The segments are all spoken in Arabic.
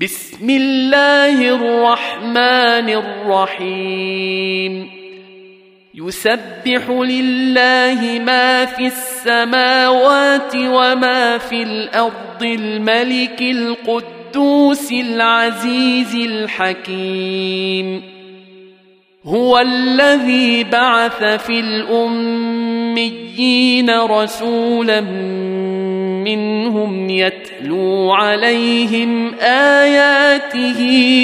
بسم الله الرحمن الرحيم. يسبح لله ما في السماوات وما في الأرض الملك القدوس العزيز الحكيم. هو الذي بعث في الأميين رسولا منهم يتلو عليهم آياته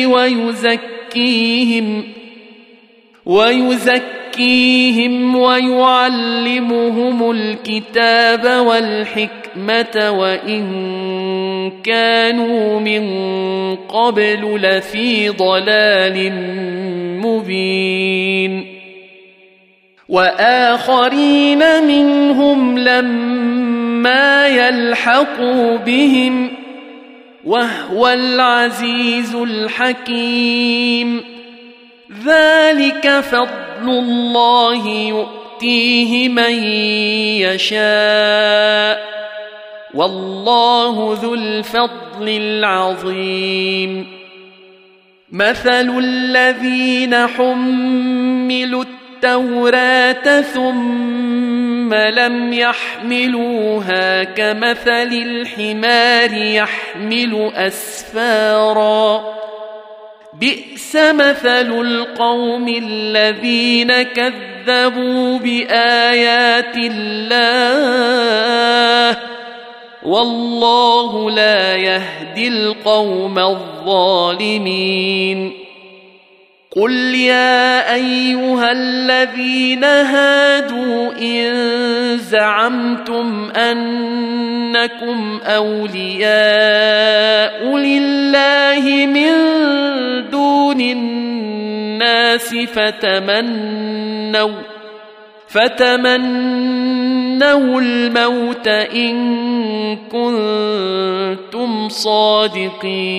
ويزكيهم ويزكيهم ويعلمهم الكتاب والحكمة وإن كانوا من قبل لفي ضلال مبين وآخرين منهم لما ما يلحقوا بهم وهو العزيز الحكيم. ذلك فضل الله يؤتيه من يشاء والله ذو الفضل العظيم. مثل الذين حملوا التوراة ثم لم يحملوها كمثل الحمار يحمل أسفارا. بئس مثل القوم الذين كذبوا بآيات الله. والله لا يهدي القوم الظالمين. قل يا ايها الذين هادوا ان زعمتم انكم اولياء لله من دون الناس فتمنوا فتمنوا الموت ان كنتم صادقين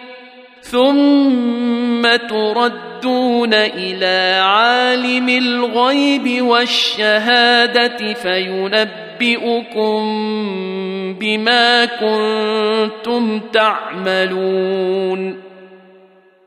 ثم تردون إلى عالم الغيب والشهاده فينبئكم بما كنتم تعملون